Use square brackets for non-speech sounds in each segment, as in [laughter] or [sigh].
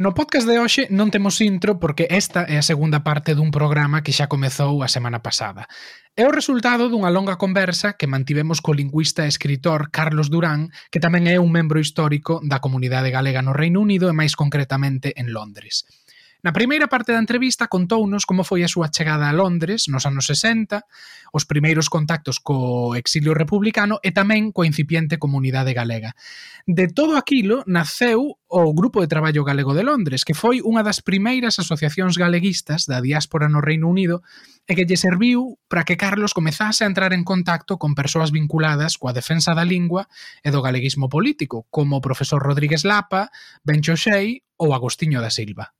No podcast de hoxe non temos intro porque esta é a segunda parte dun programa que xa comezou a semana pasada. É o resultado dunha longa conversa que mantivemos co lingüista e escritor Carlos Durán, que tamén é un membro histórico da comunidade galega no Reino Unido e máis concretamente en Londres. Na primeira parte da entrevista contounos como foi a súa chegada a Londres nos anos 60, os primeiros contactos co exilio republicano e tamén coa incipiente comunidade galega. De todo aquilo naceu o Grupo de Traballo Galego de Londres, que foi unha das primeiras asociacións galeguistas da diáspora no Reino Unido e que lle serviu para que Carlos comezase a entrar en contacto con persoas vinculadas coa defensa da lingua e do galeguismo político, como o profesor Rodríguez Lapa, Bencho Xei ou Agostinho da Silva.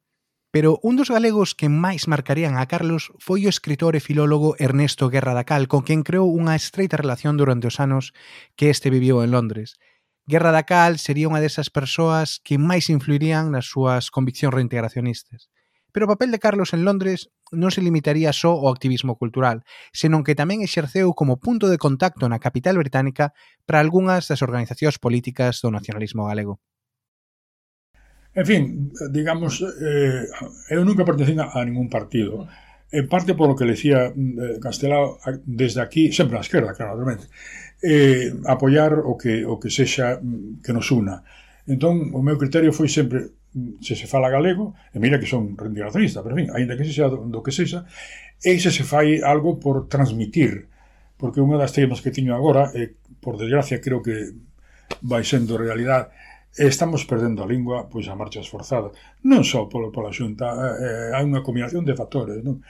Pero un dos galegos que máis marcarían a Carlos foi o escritor e filólogo Ernesto Guerra da Cal, con quen creou unha estreita relación durante os anos que este viviu en Londres. Guerra da Cal sería unha desas persoas que máis influirían nas súas conviccións reintegracionistas. Pero o papel de Carlos en Londres non se limitaría só ao activismo cultural, senón que tamén exerceu como punto de contacto na capital británica para algunhas das organizacións políticas do nacionalismo galego. En fin, digamos, eh, eu nunca pertencín a, ningún partido. En parte por lo que le decía eh, Castelao, desde aquí, sempre a esquerda, claro, realmente, eh, apoyar o que, o que sexa mm, que nos una. Entón, o meu criterio foi sempre mm, se se fala galego, e mira que son rendigacionista, pero en fin, ainda que sexa do, do que sexa, e se se fai algo por transmitir, porque unha das temas que tiño agora, e por desgracia creo que vai sendo realidade, E estamos perdendo a lingua pois a marchas forzadas, non só polo, pola xunta, eh, eh, hai unha combinación de factores, non?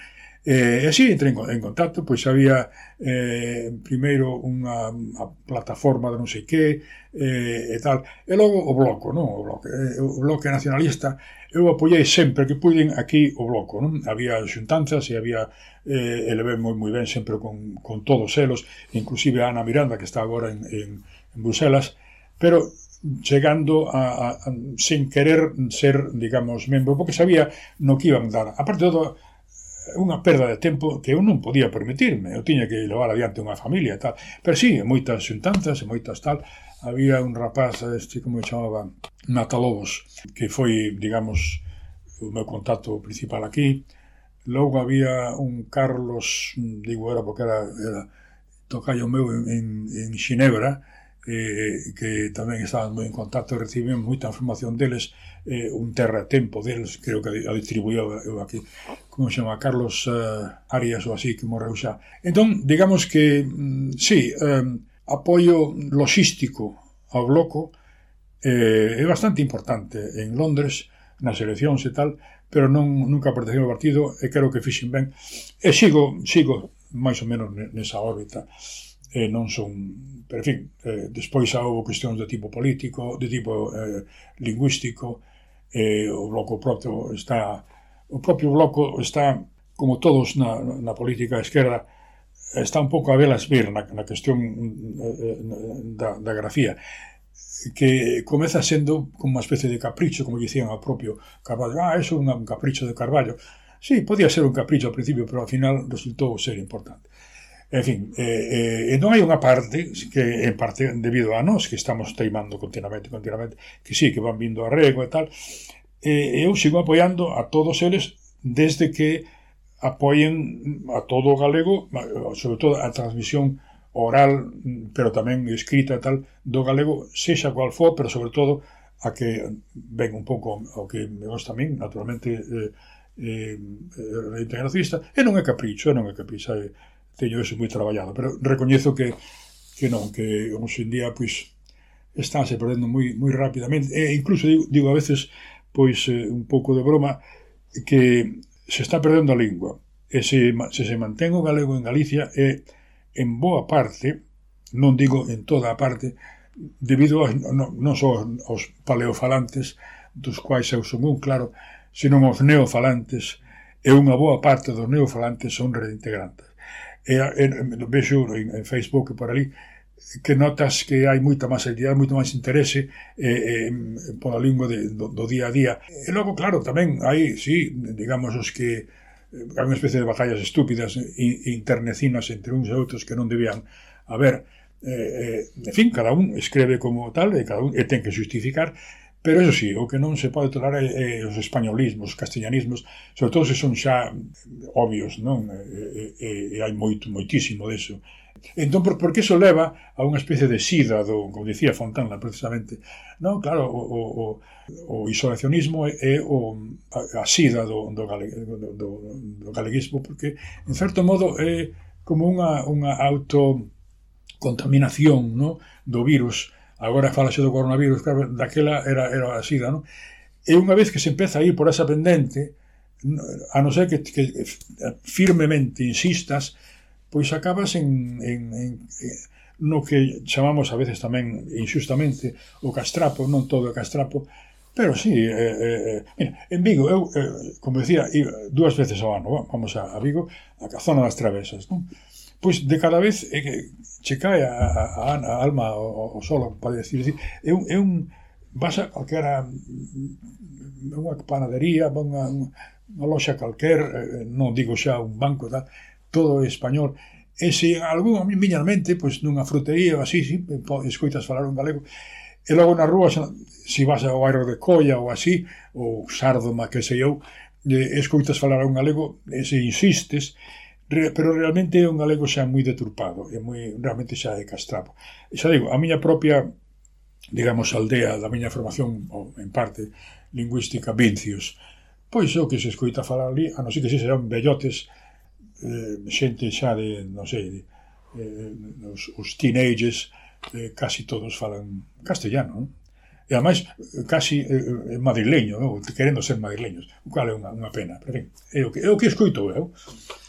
Eh, e así entrei en contacto, pois había eh, primeiro unha, unha plataforma de non sei que eh, e tal, e logo o bloco, non? O bloque, eh, o bloque nacionalista, eu apoiei sempre que puiden aquí o bloco, non? Había xuntanzas e había eh, eleve moi, moi ben sempre con, con todos elos, inclusive a Ana Miranda que está agora en, en, en Bruselas, pero chegando a, a, a sin querer ser, digamos, membro, porque sabía no que iban dar. A parte de todo, unha perda de tempo que eu non podía permitirme. Eu tiña que levar adiante unha familia e tal. Pero sí, moitas xuntanzas e moitas tal. Había un rapaz, este como chamaba, Natalobos, que foi, digamos, o meu contacto principal aquí. Logo había un Carlos, digo era porque era, era tocaio meu en, en, en Xinebra, eh, que tamén estaban moi en contacto, e reciben moita información deles, eh, un terratempo deles, creo que a distribuíu eu aquí, como se chama, Carlos eh, Arias ou así, que morreu xa. Entón, digamos que, mm, sí, eh, apoio logístico ao bloco eh, é bastante importante en Londres, nas eleccións e tal, pero non nunca pertenceu ao partido e creo que fixen ben. E sigo, sigo máis ou menos nesa órbita eh, non son, pero en fin, eh, despois xa houve cuestións de tipo político, de tipo eh, lingüístico, eh, o bloco propio está, o propio bloco está, como todos na, na política esquerda, está un pouco a velas vir na, na cuestión eh, da, da grafía que comeza sendo como unha especie de capricho, como dicían ao propio Carballo. Ah, eso é un capricho de Carballo. Sí, podía ser un capricho ao principio, pero ao final resultou ser importante. En fin, eh, eh, non hai unha parte que en parte debido a nós que estamos teimando continuamente, continuamente, que sí, que van vindo a rego e tal, eh, eu sigo apoiando a todos eles desde que apoien a todo o galego, sobre todo a transmisión oral, pero tamén escrita e tal, do galego, sexa cual for, pero sobre todo a que ven un pouco o que me gusta a min, naturalmente, eh, eh, eh reintegracista, e non é capricho, non é capricho, é, teño eso moi traballado, pero recoñezo que que non, que hoxe en día pois estánse perdendo moi moi rapidamente e incluso digo, digo a veces pois eh, un pouco de broma que se está perdendo a lingua e se, se se mantén o galego en Galicia é en boa parte non digo en toda a parte debido a, non, non só aos paleofalantes dos quais eu son un claro, senón aos neofalantes e unha boa parte dos neofalantes son reintegrantes en, en vexo en, en Facebook e por ali que notas que hai moita máis actividade, moito máis interese eh, eh, pola lingua de, do, do día a día. E logo, claro, tamén hai, sí, digamos, os que eh, hai unha especie de batallas estúpidas eh, e internecinas entre uns e outros que non debían haber. Eh, eh, en fin, cada un escreve como tal e cada un e ten que justificar Pero eso sí, o que non se pode tolerar é, é os españolismos, os castellanismos, sobre todo se son xa obvios, non? E, e, e hai moito, moitísimo deso. Entón, por, por que iso leva a unha especie de sida do, como dicía Fontana precisamente, non? Claro, o, o, o, o isolacionismo é, é o, a, a sida do, do, gale, do, do, do galeguismo, porque, en certo modo, é como unha, unha autocontaminación non? do virus, Agora falase do coronavirus, claro, daquela era, era a sida, non? E unha vez que se empeza a ir por esa pendente, a non ser que, que firmemente insistas, pois acabas en, en, en, no que chamamos a veces tamén injustamente o castrapo, non todo o castrapo, pero sí, eh, eh, eh, mira, en Vigo, eu, eh, como decía, dúas veces ao ano, vamos a, a Vigo, a zona das travesas, non? Pois de cada vez é que che cae a, a, a alma o, o solo, para decir, decir é un, é un vas a calquera mm, unha panadería, unha, unha loxa calquer, eh, non digo xa un banco tal, todo é español, e se algún miña mente, pois nunha frutería ou así, si, escoitas falar un galego, e logo na rúa, se vas ao aero de Colla ou así, ou Sárdoma, que sei eu, eh, escoitas falar un galego, e se insistes, re, pero realmente é un galego xa moi deturpado, é moi, realmente xa é castrapo. E xa digo, a miña propia, digamos, aldea da miña formación, ou en parte, lingüística, Vincios, pois o que se escoita falar ali, a non ser que se serán bellotes, eh, xente xa de, non sei, de, eh, os, os teenagers, eh, casi todos falan castellano, non? E ademais, casi eh, eh madrileño, non? querendo ser madrileños, o cal é unha, unha pena, pero, en fin, é o que, é o que escoito eu.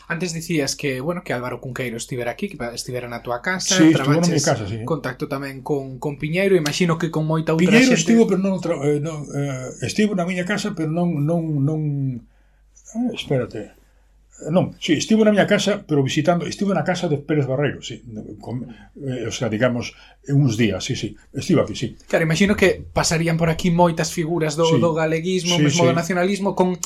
Antes dicías que, bueno, que Álvaro Cunqueiro estivera aquí, que estivera na tua casa, sí, trabaches en casa, sí. contacto tamén con, con Piñeiro, imagino que con moita outra Piñeiro xente... estivo, pero non, tra... eh, non eh, estivo na miña casa, pero non non non eh, espérate. Eh, non, sí, estivo na miña casa, pero visitando, estivo na casa de Pérez Barreiro, sí, con, eh, o sea, digamos, uns días, sí, sí, estivo aquí, sí. Claro, imagino que pasarían por aquí moitas figuras do, sí, do galeguismo, sí, mesmo sí. do nacionalismo, con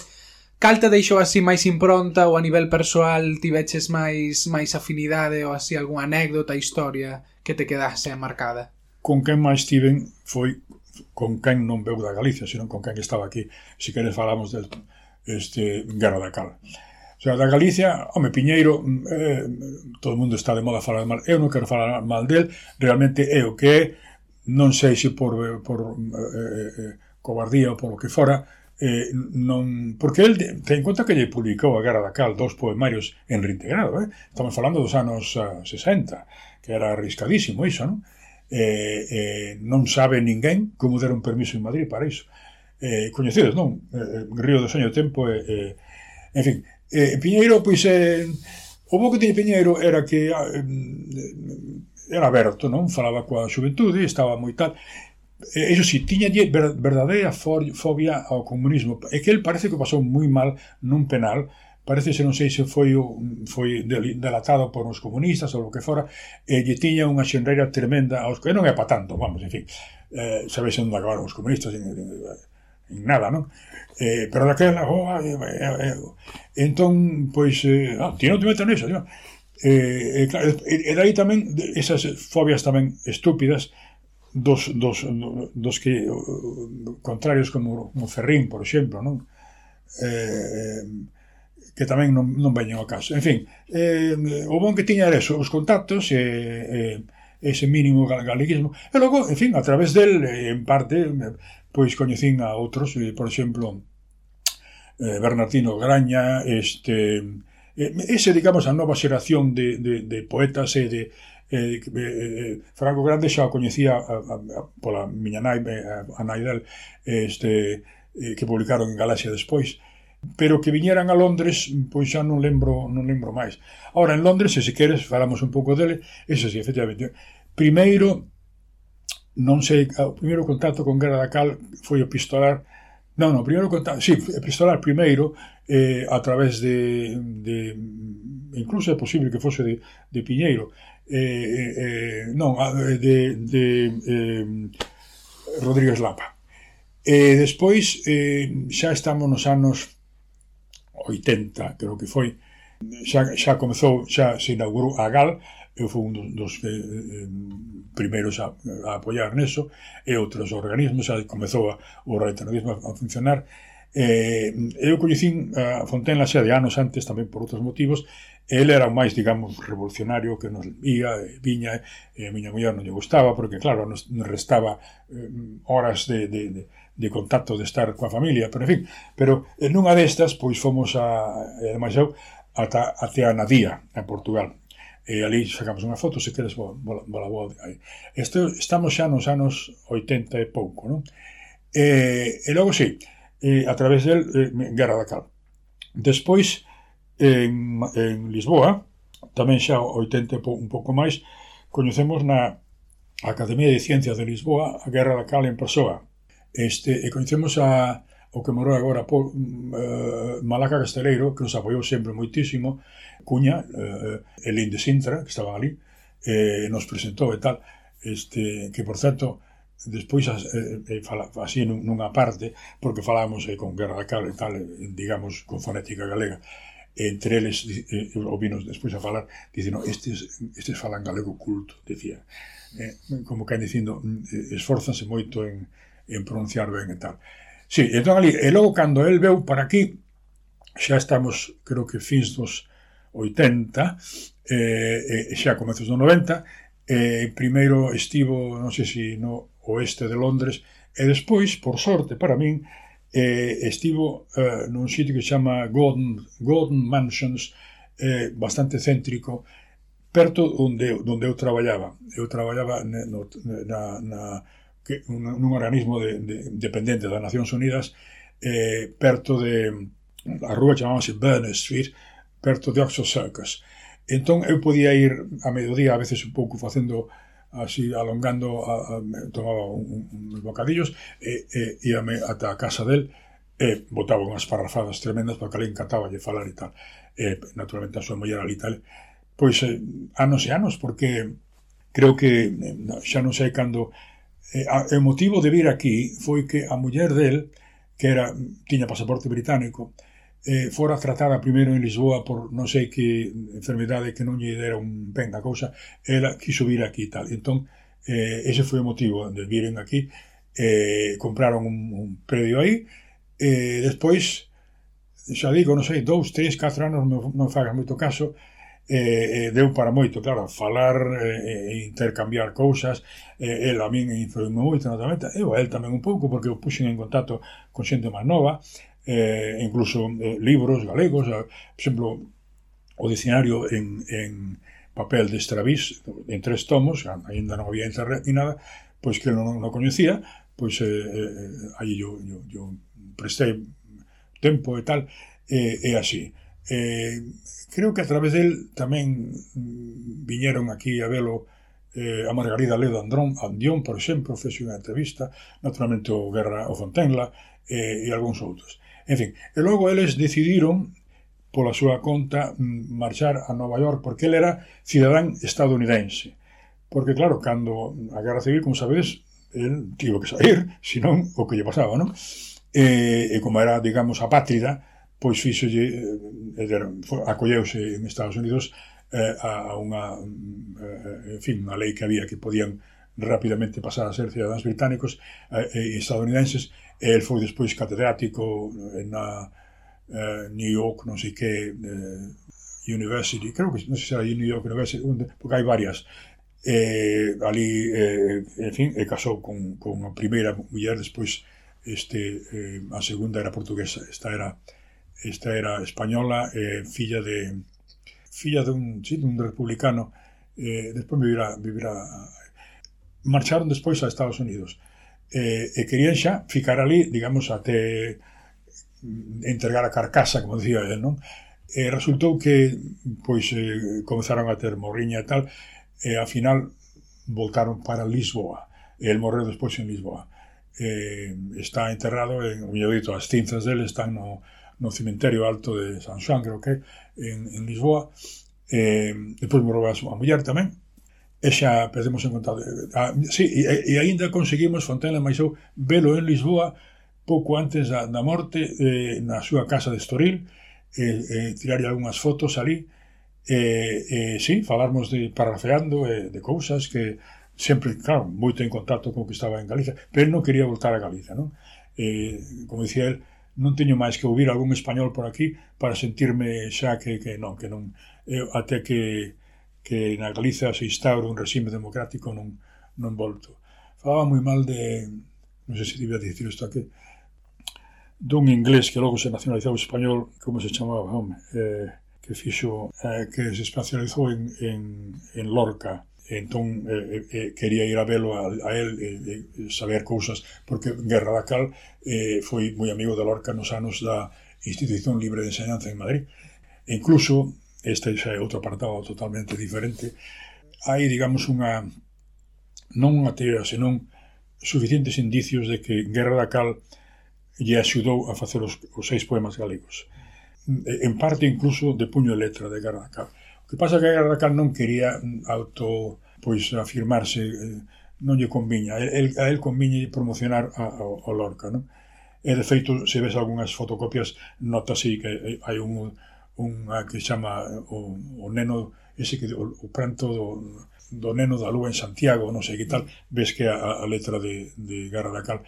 Calta deixou así máis impronta ou a nivel persoal tiveches máis máis afinidade ou así algunha anécdota, historia que te quedase marcada? Con quen máis tiven foi con quen non veu da Galicia, senón con quen estaba aquí. Se si queres falamos del este, Guerra da Cal. O sea, da Galicia, home, Piñeiro, mm, eh, todo o mundo está de moda falar mal, eu non quero falar mal del, realmente é o que é, non sei se por, eh, por mm, eh, eh, eh, cobardía ou por o que fora, eh, non, porque el ten en conta que lle publicou a Guerra da Cal dous poemarios en reintegrado, eh? estamos falando dos anos ah, uh, 60, que era arriscadísimo iso, non? Eh, eh, non sabe ninguén como deron permiso en Madrid para iso. Eh, coñecidos, non? Eh, eh, Río do Soño Tempo, eh, eh, en fin, eh, Piñeiro, pois, eh, o bo que tiña Piñeiro era que eh, era aberto, non? Falaba coa xuventude, estaba moi tal, Eh, eso sí, tiña verdadeira fobia ao comunismo. É que el parece que pasou moi mal nun penal. Parece se non sei se foi foi delatado por uns comunistas ou o que fora, e lle tiña unha xenreira tremenda aos que non é pa tanto, vamos, en fin, eh, sabéis onde acabaron os comunistas, en, en, en nada, non? Eh, pero daquela, oh, eh, eh, eh, eh. entón, pois, eh, ah, ti non te metas neso, eh, eh, claro, e, e dai tamén esas fobias tamén estúpidas dos, dos, dos que contrarios como o Ferrín, por exemplo, non? Eh, que tamén non, non veñen ao caso. En fin, eh, o bon que tiña era eso, os contactos e eh, eh, ese mínimo galeguismo. E logo, en fin, a través del, eh, en parte, pois coñecín a outros, eh, por exemplo, eh, Bernardino Graña, este, eh, ese, digamos, a nova xeración de, de, de poetas e de, Eh, eh, eh, Franco Grande xa o coñecía a, a, a, pola miña nai, eh, a, a nai del, este, eh, que publicaron en Galaxia despois, pero que viñeran a Londres, pois xa non lembro, non lembro máis. Ahora, en Londres, se se queres, falamos un pouco dele, eso sí, efectivamente. Primeiro, non sei, o primeiro contacto con Guerra da Cal foi o pistolar Non, non, primeiro contacto, sí, pistolar primeiro eh, a través de, de incluso é posible que fose de, de Piñeiro Eh, eh, eh, non, de, de eh, Rodríguez Lapa. E despois eh, xa estamos nos anos 80, creo que foi, xa, xa comezou, xa se inaugurou a GAL, eu fui un dos, dos eh, primeiros a, a apoiar neso, e outros organismos, xa comezou a, o retornismo a, a funcionar, Eh, eu coñecín a Fontenla xa de anos antes, tamén por outros motivos, el era o máis, digamos, revolucionario que nos ia, viña, e a miña muller non lle gustaba, porque, claro, nos, nos restaba eh, horas de, de, de, de contacto, de estar coa familia, pero, en fin, pero en nunha destas, pois fomos a, ademais eu, ata, até a Nadía a Portugal, e ali sacamos unha foto, se queres bola boa aí. Este, estamos xa nos anos 80 e pouco, non? E, e logo, sí, eh, a través del eh, Guerra da Cal. Despois, en, en Lisboa, tamén xa 80 un pouco máis, coñecemos na Academia de Ciencias de Lisboa a Guerra da Cal en persoa. Este, e coñecemos a, o que morou agora por uh, eh, Malaca Casteleiro, que nos apoiou sempre moitísimo, Cuña, eh, uh, Elín de Sintra, que estaba ali, eh, nos presentou e tal, este, que, por certo, despois eh, eh, fala, así nunha parte, porque falamos eh, con Guerra da Cal e tal, eh, digamos, con fonética galega, entre eles eh, o despois a falar, dicen, estes, estes falan galego culto, decía. Eh, como que dicindo, mm, eh, esforzanse moito en, en pronunciar ben e tal. Sí, entón ali, e logo cando el veu para aquí, xa estamos, creo que fins dos 80, eh, e xa comezos do 90, eh, primeiro estivo, non sei se no oeste de Londres, e despois, por sorte para min, eh, estivo eh, nun sitio que se chama Gordon, Gordon Mansions, eh, bastante céntrico, perto onde, onde eu traballaba. Eu traballaba ne, no, na, na, que, un, nun organismo de, de, dependente das Nacións Unidas, eh, perto de... A rúa chamábase Burnett Street, perto de Oxford Circus. Entón, eu podía ir a mediodía, a veces un pouco facendo así alongando, a, a, tomaba un, uns bocadillos e, e íame ata a casa del e botaba unhas parrafadas tremendas porque ali encantaba lle falar e tal. E, naturalmente a súa muller ali tal. Pois eh, anos e anos, porque creo que eh, xa non sei cando... Eh, a, o motivo de vir aquí foi que a muller del, que era tiña pasaporte británico, eh, fora tratada primeiro en Lisboa por non sei que enfermedade que non lle dera un ben da cousa, ela quiso vir aquí e tal. Entón, eh, ese foi o motivo de viren aquí, eh, compraron un, un predio aí, e eh, despois, xa digo, non sei, dous, tres, catro anos non, non fagas moito caso, eh, eh, deu para moito, claro, falar, eh, intercambiar cousas, eh, el a min influiu moito, naturalmente, eu a el tamén un pouco, porque o puxen en contacto con xente máis nova, eh, incluso eh, libros galegos, a, por exemplo, o dicionario en, en papel de Estravís, en tres tomos, ainda non había internet ni nada, pois que non, non coñecía, pois eh, eh, aí eu, eu, yo prestei tempo e tal, e, e así. Eh, creo que a través del tamén viñeron aquí a velo eh, a Margarida Ledo Andrón, Andión, por exemplo, fez unha entrevista, naturalmente o Guerra o Fontenla eh, e algúns outros. En fin, e logo eles decidiron pola súa conta marchar a Nova York porque ele era cidadán estadounidense. Porque claro, cando a Guerra Civil, como sabedes, el tivo que sair, [laughs] senón o que lle pasaba, non? E, e como era, digamos, apátrida, pois fixolle, eh, acolleuse en Estados Unidos eh, a unha, eh, en fin, unha lei que había que podían rapidamente pasar a ser cidadáns británicos eh, eh, e estadounidenses, e el foi despois catedrático na eh, New York, non sei que, eh, University, creo que non sei se era New York University, onde, porque hai varias, eh, ali, eh, en fin, e casou con, con a primeira muller, despois este, eh, a segunda era portuguesa, esta era esta era española, eh, filla de filla dun, sí, dun republicano, eh, despois vivirá, vivirá marcharon despois a Estados Unidos eh, e querían xa ficar ali, digamos, até entregar a carcasa, como dicía ele, non? E resultou que pois eh, comezaron a ter morriña e tal, e ao final voltaron para Lisboa. E el morreu despois en Lisboa. Eh, está enterrado, en, o dito, as cinzas dele están no, no cementerio alto de San Xoan, creo que, en, en Lisboa. Eh, depois morreu a súa muller tamén, e xa perdemos en conta. Ah, sí, e, e aínda conseguimos Fontela máis eu velo en Lisboa pouco antes da, da morte eh, na súa casa de Estoril eh, eh, tirarlle algunhas fotos ali e, eh, eh, sí, falarmos de parrafeando eh, de cousas que sempre, claro, moito en contacto con o que estaba en Galicia, pero non quería voltar a Galicia non? Eh, como dicía el, non teño máis que ouvir algún español por aquí para sentirme xa que, que non, que non, eh, até que que na Galiza se instaure un regime democrático non, non volto. Falaba moi mal de, non sei se debía dicir isto aquí, dun inglés que logo se nacionalizou español, como se chamaba, home, eh, que fixo, eh, que se especializou en, en, en Lorca, entón eh, eh, eh, quería ir a velo a, a él e eh, eh, saber cousas, porque Guerra da Cal eh, foi moi amigo de Lorca nos anos da Institución Libre de Enseñanza en Madrid. E incluso este xa é outro apartado totalmente diferente, hai, digamos, unha non unha teoría, senón suficientes indicios de que Guerra da Cal lle axudou a facer os, os seis poemas galegos. En parte, incluso, de puño e letra de Guerra da Cal. O que pasa é que Guerra da Cal non quería mm, auto pois afirmarse eh, non lle conviña. El, a el conviña promocionar a, a, a Lorca, non? E, de feito, se ves algunhas fotocopias, notase que hai un unha que chama o, o neno ese que o, o pranto do, do neno da lúa en Santiago, non sei que tal, ves que a, a letra de, de Garra da Cal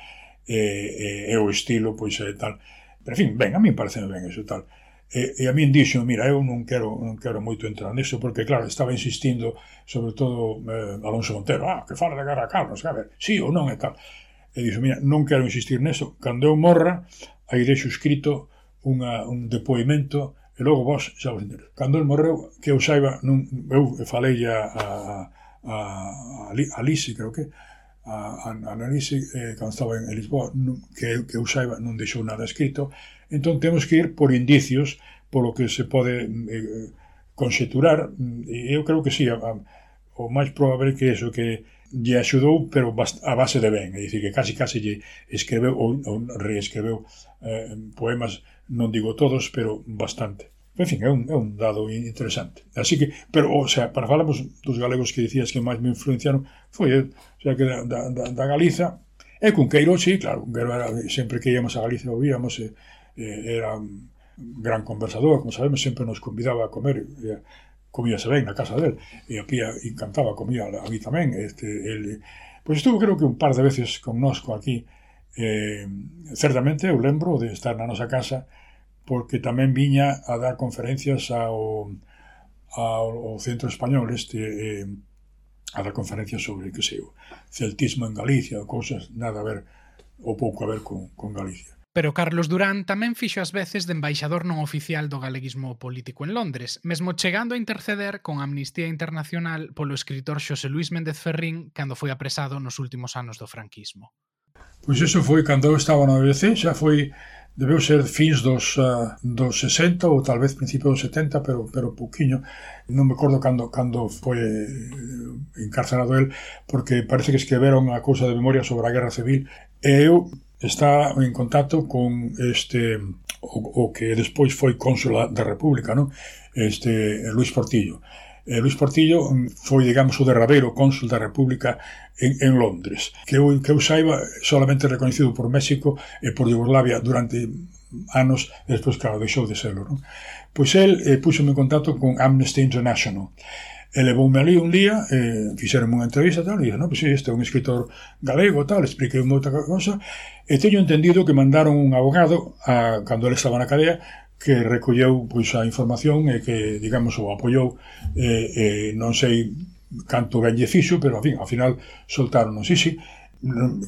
é, é, é o estilo, pois é tal. Pero, en fin, ben, a mí parece ben eso tal. E, e a min dixo, mira, eu non quero, non quero moito entrar nisso, porque, claro, estaba insistindo, sobre todo, eh, Alonso Montero, ah, que fala da Garra Carlos, a ver, sí ou non e tal. E dixo, mira, non quero insistir neso, cando eu morra, aí deixo escrito unha, un depoimento e logo vos xa o entendedes. Cando el morreu, que eu saiba, non, eu falei a, a, a, a Lisi, creo que, a, a, a Nanisi, eh, cando estaba en Lisboa, non, que, que eu saiba, non deixou nada escrito, entón temos que ir por indicios, polo que se pode eh, conxeturar, e eu creo que sí, a, a, o máis probable que eso que lle axudou, pero a base de ben, é dicir, que casi casi lle escreveu ou, ou reescreveu eh, poemas non digo todos, pero bastante. En fin, é un, é un dado interesante. Así que, pero, o sea, para falamos dos galegos que dicías que máis me influenciaron, foi, o sea, que da, da, da Galiza, e Cunqueiro, sí, claro, era, sempre que íamos a Galiza o víamos, e, e, era un gran conversador, como sabemos, sempre nos convidaba a comer, e, comíase ben na casa del, e a pía encantaba, comía a mí tamén, este, el, pois estuvo creo que un par de veces connosco aquí, eh, certamente eu lembro de estar na nosa casa, porque tamén viña a dar conferencias ao, ao, ao Centro Español este eh, a dar conferencias sobre, que sei, celtismo en Galicia, cousas nada a ver ou pouco a ver con, con Galicia. Pero Carlos Durán tamén fixo as veces de embaixador non oficial do galeguismo político en Londres, mesmo chegando a interceder con Amnistía Internacional polo escritor Xosé Luis Méndez Ferrín cando foi apresado nos últimos anos do franquismo. Pois iso foi cando eu estaba na BBC, xa foi debeu ser fins dos, uh, dos 60 ou talvez principio dos 70, pero, pero pouquiño. Non me acordo cando, cando foi eh, encarcerado el, porque parece que escriberon a cousa de memoria sobre a guerra civil. E eu está en contacto con este o, o que despois foi cónsula da República, non? Este Luis Portillo. Eh, Luis Portillo mm, foi, digamos, o derradeiro cónsul da República en, en Londres, que eu, que eu saiba solamente reconhecido por México e por Yugoslavia durante anos despois, claro, deixou de serlo. Non? Pois el eh, púxome en contacto con Amnesty International e levoume ali un día, eh, fixeron unha entrevista tal, e dixo, no, pois pues, este é un escritor galego, tal, expliquei moita cousa, e teño entendido que mandaron un abogado, a, cando ele estaba na cadea, que recolleu pois a información e que, digamos, o apoiou eh, eh, non sei canto ben lle fixo, pero, en fin, ao final soltaron, non sei, sí,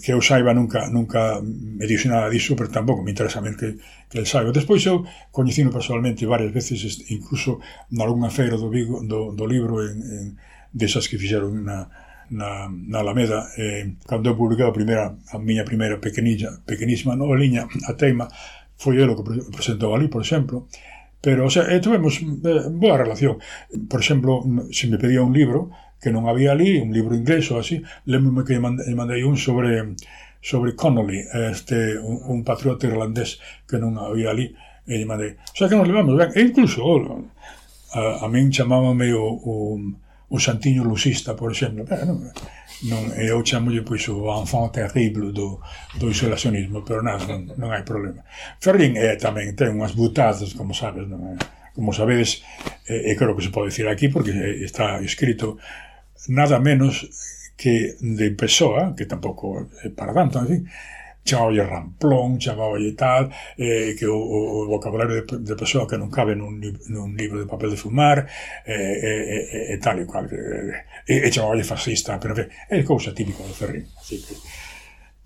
que eu saiba nunca nunca me dixo nada disso, pero tampouco me interesa men que, que el saiba. Despois eu coñecino personalmente varias veces, incluso nalgúna feira do, Vigo, do, do libro en, en, desas que fixeron na, na, na Alameda, eh, cando eu publiquei a, primeira, a miña primeira pequenilla, pequenísima noveliña, a teima, foi ele o que presentou ali, por exemplo, pero o sea, eh, tuvemos eh, boa relación. Por exemplo, se me pedía un libro, que non había ali, un libro inglés ou así, lembro que lle mandei un sobre sobre Connolly, este, un, un patriota irlandés que non había ali, e lle mandei. O sea, que nos levamos ben. E incluso, a, a min chamábame o, o, o Santiño Lusista, por exemplo. Bueno, non, eu chamolle pois o enfant terrible do, do isolacionismo, pero nada, non, non hai problema. Ferrín é eh, tamén ten unhas butadas, como sabes, non é? Como sabedes, e, e creo que se pode decir aquí porque está escrito nada menos que de Pessoa, que tampouco é para tanto, en fin, chamaballe ramplón, chamaballe tal, eh, que o, o vocabulario de, de persoa que non cabe nun, nun libro de papel de fumar, e eh, eh, eh, eh tal e cual, eh, e, eh, eh, chamaballe fascista, pero en fin, é cousa típica do Ferrín, así que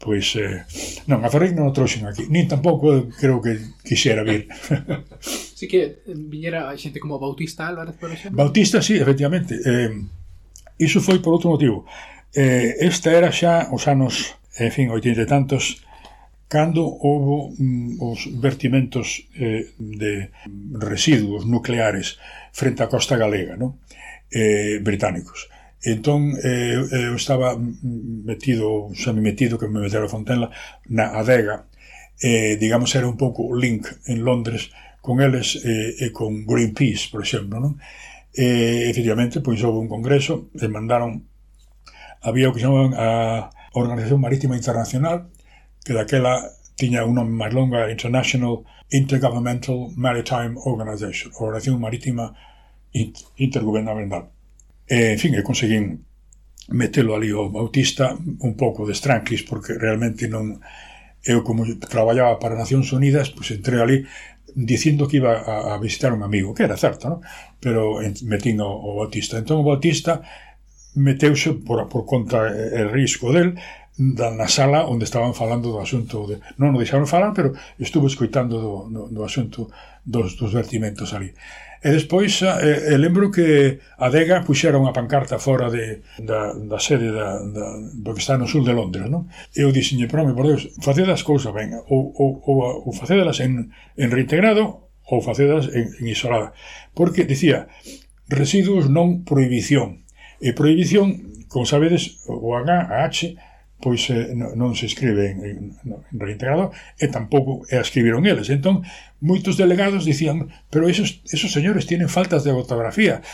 pois eh, non, a Ferrín non o trouxen aquí, nin tampouco creo que quixera vir. [laughs] Así que eh, viñera xente como Bautista Álvarez, por exemplo? Bautista, sí, efectivamente. Eh, iso foi por outro motivo. Eh, esta era xa os anos, en fin, oitenta e tantos, Cando houve mm, os vertimentos eh, de residuos nucleares frente á costa galega, no? eh, británicos. Entón, eh, eu estaba mm, mm, metido, xa me metido, que me metera a Fontenla, na adega, eh, digamos, era un pouco link en Londres con eles eh, e con Greenpeace, por exemplo, non? E, efectivamente, pois houve un congreso e mandaron había o que chamaban a Organización Marítima Internacional que daquela tiña un nome máis longa, International Intergovernmental Maritime Organization, Organización Marítima Intergubernamental. E, en fin, e conseguín metelo ali ao Bautista un pouco de estranquis, porque realmente non... Eu, como traballaba para Nacións Unidas, pois entré ali dicindo que iba a, a visitar un amigo, que era certo, non? pero metín o, o Bautista. Entón o Bautista meteuse por, por conta e, e risco del na sala onde estaban falando do asunto de, non o deixaron falar, pero estuvo escoitando do, do, do asunto dos, dos vertimentos ali. E despois eh, eh, lembro que a Dega puxera unha pancarta fora de, da, da sede da, da, porque está no sul de Londres, non? E eu dixiñe, pero por Deus, faced as cousas ben, ou, ou, ou, ou facedas en, en reintegrado ou facedas en, en isolada. Porque, dicía, residuos non prohibición. E prohibición, como sabedes, o H, a H, pois eh, non se escribe eh, en, en, en reintegrado e tampouco e escribiron eles. Entón, moitos delegados dicían, pero esos, esos señores tienen faltas de ortografía.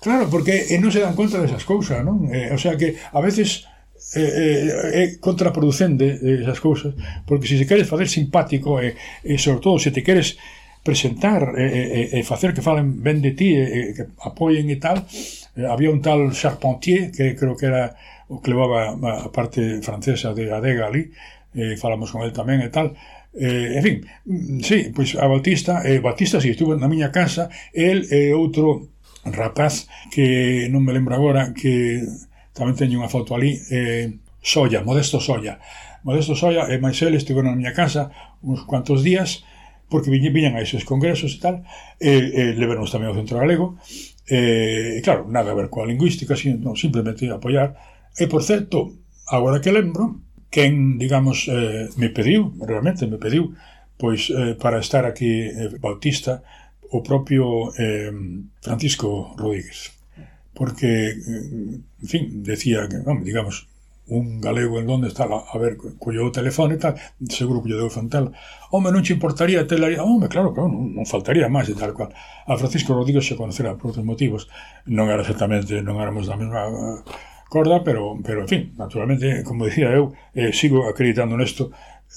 Claro, porque eh, non se dan conta desas cousas, non? Eh, o sea que a veces é eh, eh, contraproducente eh, esas cousas, porque se se queres facer simpático e, eh, eh, sobre todo se te queres presentar e, e, eh, facer que falen ben de ti e, eh, que apoien e tal. Eh, había un tal Charpentier que creo que era o que levaba a parte francesa de Adega ali, eh, falamos con el tamén e tal, Eh, en fin, mm, sí, pois a Batista, eh, Batista si sí, estuvo na miña casa, el e eh, outro rapaz que non me lembro agora que tamén teño unha foto ali, eh, Soya, Modesto Soya. Modesto Soya e máis el estiveron na miña casa uns cuantos días porque viñan a esos congresos e tal, e, e levernos tamén ao Centro Galego, Eh, claro, nada a ver coa lingüística, sino, simplemente apoiar E, por certo, agora que lembro, quen, digamos, eh, me pediu, realmente me pediu, pois eh, para estar aquí eh, Bautista, o propio eh, Francisco Rodríguez. Porque, eh, en fin, decía, que, vamos, digamos, un galego en Londres tal, a ver, colleu o teléfono e tal, seguro que lle deu frontal. Home, non che importaría tela. Home, claro, claro, non, non faltaría máis e tal cual. A Francisco Rodríguez se conocerá por outros motivos. Non era exactamente, non éramos da mesma corda, pero, pero en fin, naturalmente, como dicía eu, eh, sigo acreditando nesto,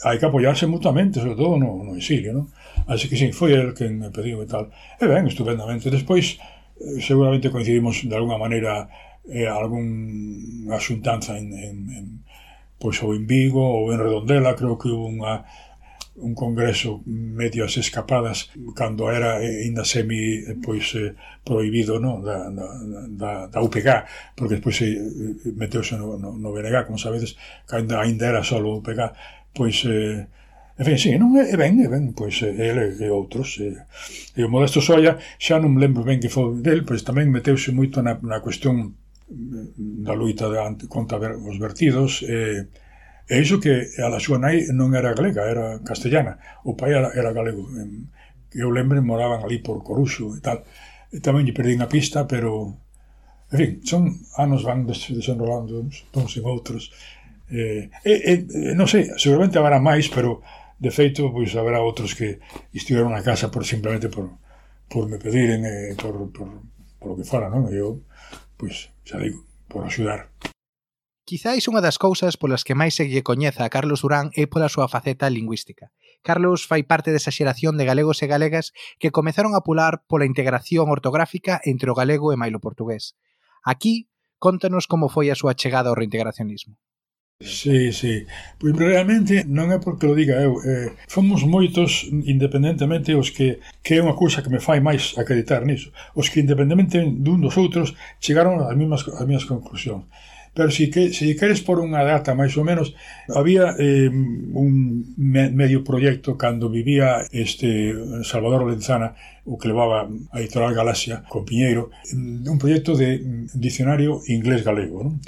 hai que apoiarse mutuamente, sobre todo no, no exilio, non? Así que sí, foi el que me pediu e tal. E ben, estupendamente. Despois, eh, seguramente coincidimos de alguna maneira eh, algún asuntanza en, en, en pois ou en Vigo ou en Redondela, creo que hubo unha un congreso medio as escapadas cando era eh, aínda semi eh, pois eh, prohibido no da, da, da UPG porque despois se meteuse no, no, no BNG como sabedes que ainda, ainda era só o UPG pois eh, En fin, sí, non é, ben, é ben, pois ele e outros. E, e o Modesto Solla, xa non me lembro ben que foi del, pois tamén meteuse moito na, na cuestión mm, da luita de, contra os vertidos, e, eh, E iso que a súa nai non era galega, era castellana. O pai era, era galego. Que eu lembro, moraban ali por Coruxo e tal. E tamén lle perdín a pista, pero... En fin, son anos van des, desenrolando uns, en outros. Eh, e, e, non sei, seguramente haberá máis, pero de feito, pois haberá outros que estiveron na casa por simplemente por, por me pediren, eh, por, por, por o que fora, non? E eu, pois, xa digo, por axudar. Quizáis unha das cousas polas que máis se lle coñeza a Carlos Durán é pola súa faceta lingüística. Carlos fai parte desa xeración de galegos e galegas que comezaron a pular pola integración ortográfica entre o galego e mailo portugués. Aquí, contanos como foi a súa chegada ao reintegracionismo. Sí, sí. Pois realmente non é porque lo diga eu. Eh, fomos moitos, independentemente, os que, que é unha cousa que me fai máis acreditar niso, os que independentemente dun dos outros chegaron ás mesmas, ás mesmas conclusións. Pero se, que, se queres por unha data, máis ou menos, había eh, un me, medio proyecto cando vivía este Salvador Lenzana, o que levaba a Editorial Galaxia, con Piñeiro, un proyecto de mm, dicionario inglés-galego, non?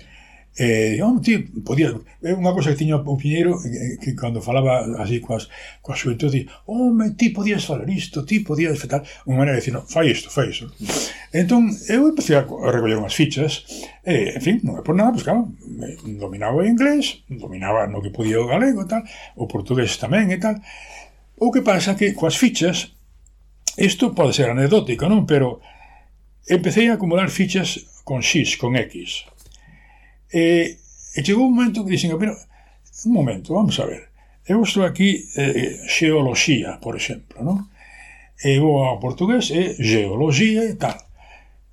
Eh, oh, tío, podía, eh, é unha cousa que tiña o Piñeiro eh, eh, que, que cando falaba así coas, coas xuventudes, home, ti podías falar isto, ti podías fetar, unha maneira de dicir, no, fai isto, fai isto. Entón, eu empecé a recoller unhas fichas, e, en fin, non é por nada, pues, claro, dominaba o inglés, dominaba no que podía o galego e tal, o portugués tamén e tal, o que pasa que coas fichas, isto pode ser anecdótico, non? Pero empecé a acumular fichas con X, con X, E, e chegou un momento que dixen, pero, un momento, vamos a ver, eu estou aquí eh, xeoloxía, por exemplo, non? E vou ao portugués e eh, geoloxía e tal.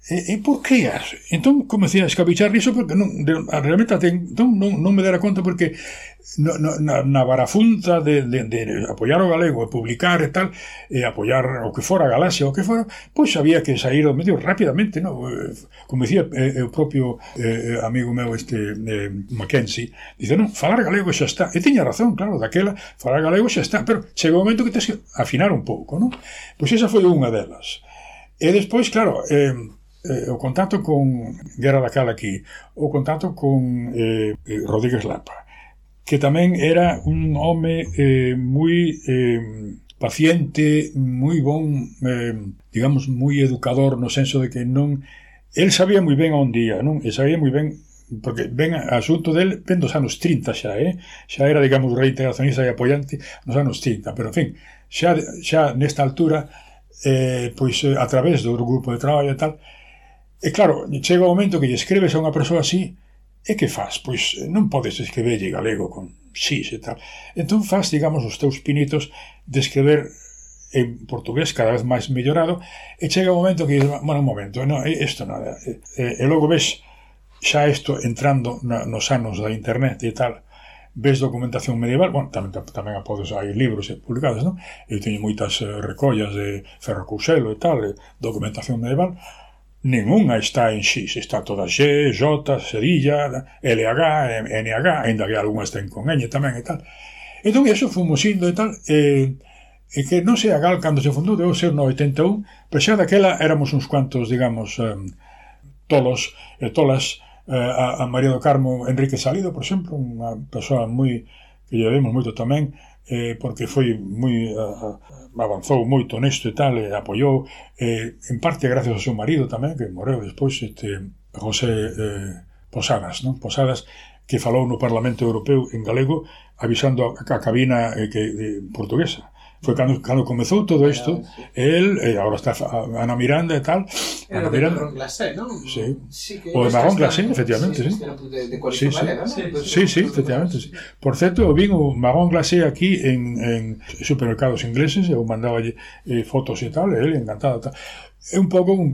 E, e por que as? Entón comecei a escabichar iso porque non, de, realmente até entón non, non me dera conta porque no, no, na, na barafunta de, de, de apoiar o galego e publicar e tal, e apoiar o que fora a galaxia, o que fora, pois había que sair do medio rapidamente, no? Eh, como dicía eh, eh o propio eh, eh, amigo meu este eh, Mackenzie, dice, non, falar galego xa está, e tiña razón, claro, daquela, falar galego xa está, pero chega o momento que tens que afinar un pouco, non? Pois esa foi unha delas. E despois, claro, eh, eh, o contacto con Guerra da Cal aquí, o contacto con eh, eh, Rodríguez Lapa, que tamén era un home eh, moi eh, paciente, moi bon, eh, digamos, moi educador no senso de que non el sabía moi ben onde día, non? E sabía moi ben porque ven asunto del ven dos anos 30 xa, eh? Xa era, digamos, reintegracionista e apoiante nos anos 30, pero en fin, xa, xa nesta altura eh, pois eh, a través do grupo de traballo e tal, E claro, chega o momento que lle escrebes a unha persoa así, e que faz? Pois eh, non podes escribirlle galego con xis e tal. Entón faz, digamos, os teus pinitos de escrever en portugués cada vez máis mellorado e chega o momento que, bueno, un momento, no, isto nada. E, e, e logo ves xa isto entrando na, nos anos da internet e tal, ves documentación medieval, bueno, tamén, tamén podes, hai libros publicados, non? Eu teño moitas eh, recollas de Ferro Couselo e tal, documentación medieval, ninguna está en X, está toda X, J, Serilla, LH, NH, ainda que algunha estén con ñ tamén e tal. Entón, eso fomos indo e tal, e, e que non sei a Gal cando se fundou, deu ser no 81, pero xa daquela éramos uns cuantos, digamos, um, tolos e tolas, uh, a, a María do Carmo Enrique Salido, por exemplo, unha persoa moi que lle vemos moito tamén, eh, porque foi moi uh, avanzou moito nesto e tal, e apoiou, eh, en parte gracias ao seu marido tamén, que morreu despois, este, José eh, Posadas, non? Posadas, que falou no Parlamento Europeo en galego, avisando a, a cabina eh, que, de, portuguesa. Foi cando, cando comezou todo isto, el, e agora está Ana Miranda e tal. Era Ana Miranda. Marrón Glacé, non? Sí. sí que o de Marrón Glacé, efectivamente, sí. De, de sí, sí. Valera, sí, sí, sí, efectivamente. Sí. Por certo, eu vin o Marrón Glacé aquí en, en supermercados ingleses, eu mandaba eh, fotos e tal, e ele encantado. Tal é un pouco un,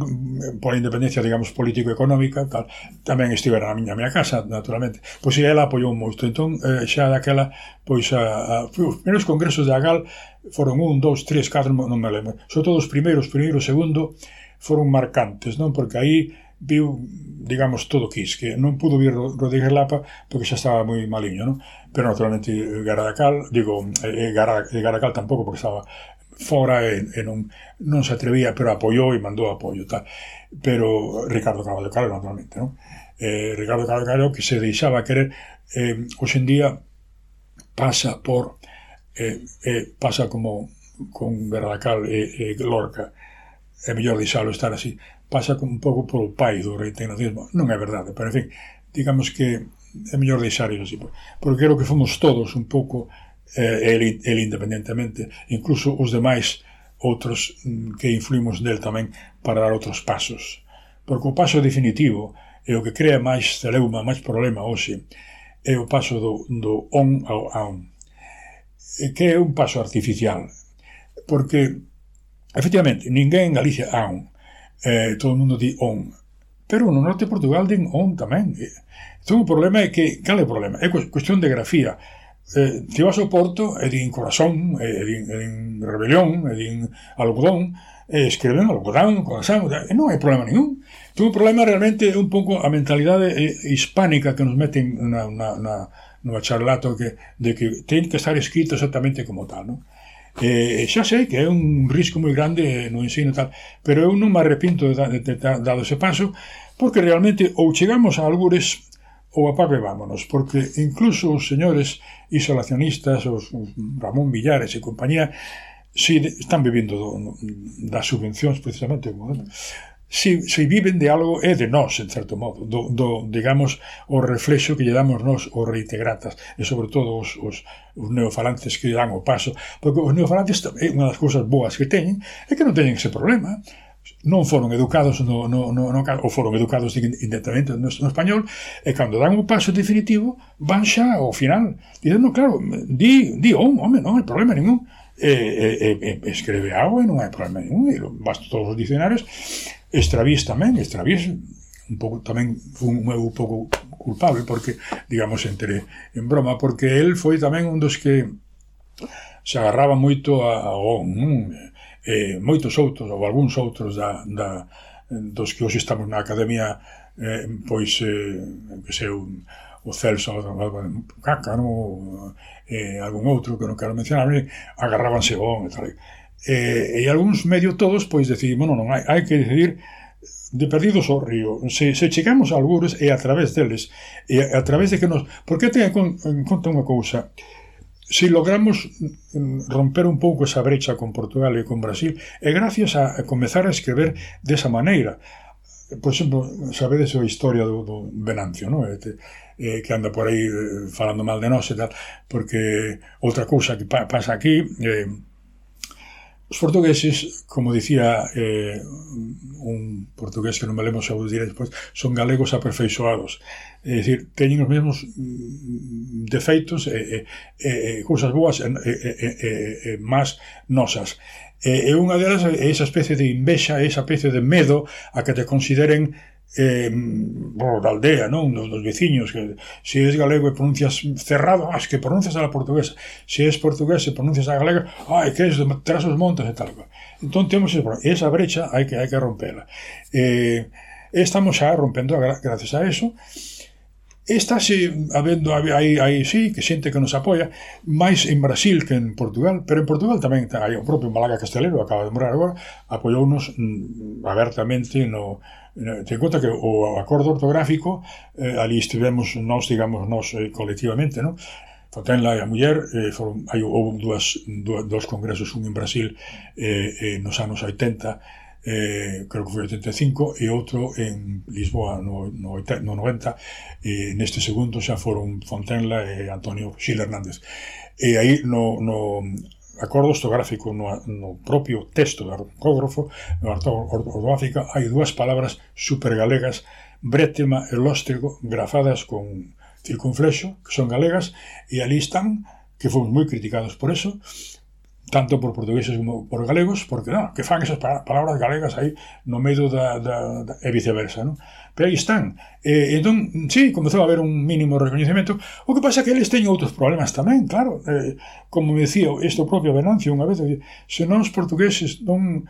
pola independencia, digamos, político-económica, tal, tamén estivera na miña miña casa, naturalmente. Pois ela apoiou moito. Entón, eh, xa daquela, pois, a, a, os primeiros congresos da GAL foron un, dous, tres, catro, non me lembro. Sobre todo os primeiros, primeiro, segundo, foron marcantes, non? Porque aí viu, digamos, todo quis, que non pudo vir Rodríguez Lapa porque xa estaba moi maliño, non? Pero naturalmente Garadacal, digo, eh, Garadacal tampouco porque estaba fora e, e non, non se atrevía, pero apoiou e mandou apoio. Tal. Pero Ricardo Carvalho Caro, naturalmente, non? Eh, Ricardo Carvalho Caro que se deixaba querer, eh, hoxendía pasa por eh, eh, pasa como con Verdacal e, e Lorca é mellor deixalo estar así pasa un pouco polo pai do reintegracionismo non é verdade, pero en fin digamos que é mellor deixar iso así porque creo que fomos todos un pouco eh, el ele independentemente, incluso os demais outros mm, que influimos del tamén para dar outros pasos. Porque o paso definitivo é o que crea máis celeuma, máis problema hoxe, é o paso do, do on ao on, que é un paso artificial, porque efectivamente, ninguén en Galicia a on, eh, todo o mundo di on, pero no norte de Portugal din on tamén. Entón, o problema é que, cal é o problema? É cuestión de grafía, eh, tivas ao Porto e din corazón, e din, e din rebelión, e din algodón, e escreven algodón, corazón, e non hai problema ningún. Ten un problema realmente un pouco a mentalidade eh, hispánica que nos meten na, na, na, no bacharelato que, de que ten que estar escrito exactamente como tal, non? Eh, xa sei que é un risco moi grande eh, no ensino tal, pero eu non me arrepinto de, de, de, de dado ese paso, porque realmente ou chegamos a algures ou apabevámonos, porque incluso os señores isolacionistas, os Ramón Villares e compañía, si están vivindo do, das subvencións precisamente, como, eh, si, si viven de algo é de nós, en certo modo, do, do digamos, o reflexo que lle damos nós os reitegratas, e sobre todo os, os, os neofalantes que lle dan o paso, porque os neofalantes é unha das cousas boas que teñen, é que non teñen ese problema, non foron educados no, no, no, no ou foron educados indirectamente no, no español, e cando dan o paso definitivo, van xa ao final. Dicen, claro, di, di, oh, home, non hai problema ningún. E, e, e, escreve algo e non hai problema ningún. E basta todos os dicionarios. Estravís tamén, Estravís, un pouco tamén un, un pouco culpable porque digamos entre en broma porque el foi tamén un dos que se agarraba moito a, a oh, mm, eh, moitos outros, ou algúns outros da, da, dos que hoxe estamos na academia, eh, pois, eh, que sei, un, o Celso, o Cácaro, eh, algún outro que non quero mencionar, agarrábanse bon e tal. Eh, e algúns medio todos, pois, decidimos, non, non, hai, hai que decidir de perdidos ao río. Se, se chegamos a algures é a través deles, e a, a través de que nos... Porque ten en conta unha cousa, eh, se logramos mm, mm, romper un pouco esa brecha con Portugal e con Brasil, é gracias a, a comezar a escrever desa maneira. Por exemplo, sabedes a historia do, do Venancio, non? Este, eh, que anda por aí eh, falando mal de nós e tal, porque outra cousa que pa, pasa aquí... Eh, Os portugueses, como dicía eh, un portugués que non me lemos a vos diré despois, son galegos aperfeiçoados. É dicir, teñen os mesmos mm, defeitos e, e, e cousas boas e, e, e, e más nosas. E, e unha delas é esa especie de invexa, esa especie de medo a que te consideren eh, por da aldea, non? Dos, dos veciños que se es galego e pronuncias cerrado, as que pronuncias a la portuguesa. Se es portugués e pronuncias a galega ai, que es, tras os montes e tal. Entón temos esa brecha hai que, hai que rompela. Eh, estamos xa rompendo gracias a eso. Está se habendo aí, aí sí, que xente que nos apoia, máis en Brasil que en Portugal, pero en Portugal tamén hai o propio Malaga Castelero, acaba de morar agora, apoiounos mm, abertamente no, Eh, Ten conta que o acordo ortográfico, eh, ali estivemos nós, digamos, nós eh, colectivamente, non? Fontenla e a muller, eh, foron, hai, houve dúas, dúas, dous congresos, un en Brasil eh, eh, nos anos 80, eh, creo que foi 85 e outro en Lisboa no, no, no 90 e eh, neste segundo xa foron Fontenla e Antonio Xil Hernández e aí no, no acordo ortográfico no, no propio texto do ortógrafo, no ortográfica, hai dúas palabras supergalegas, brétema e lóstrego, grafadas con circunflexo, que son galegas, e ali están, que fomos moi criticados por eso, tanto por portugueses como por galegos, porque non, que fan esas palabras galegas aí no medio da, da, da e viceversa, non? Pero aí están. E, entón, sí, comezou a haber un mínimo reconhecimento. O que pasa é que eles teñen outros problemas tamén, claro. Eh, como me decía isto propio Venancio unha vez, se non os portugueses non